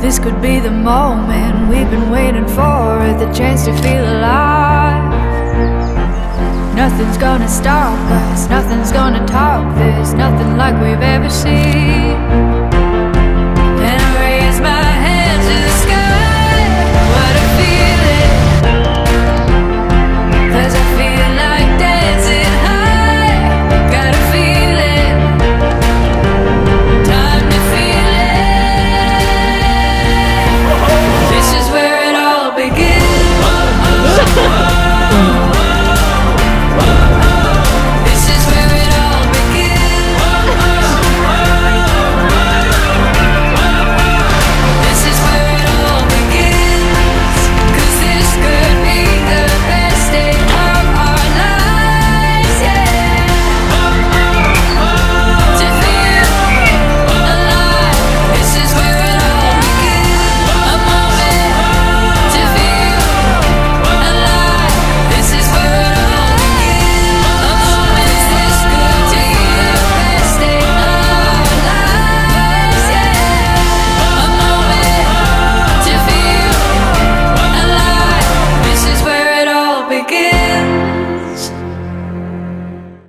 this could be the moment we've been waiting for, the chance to feel alive. Nothing's gonna stop us, nothing's gonna top this, nothing like we've ever seen.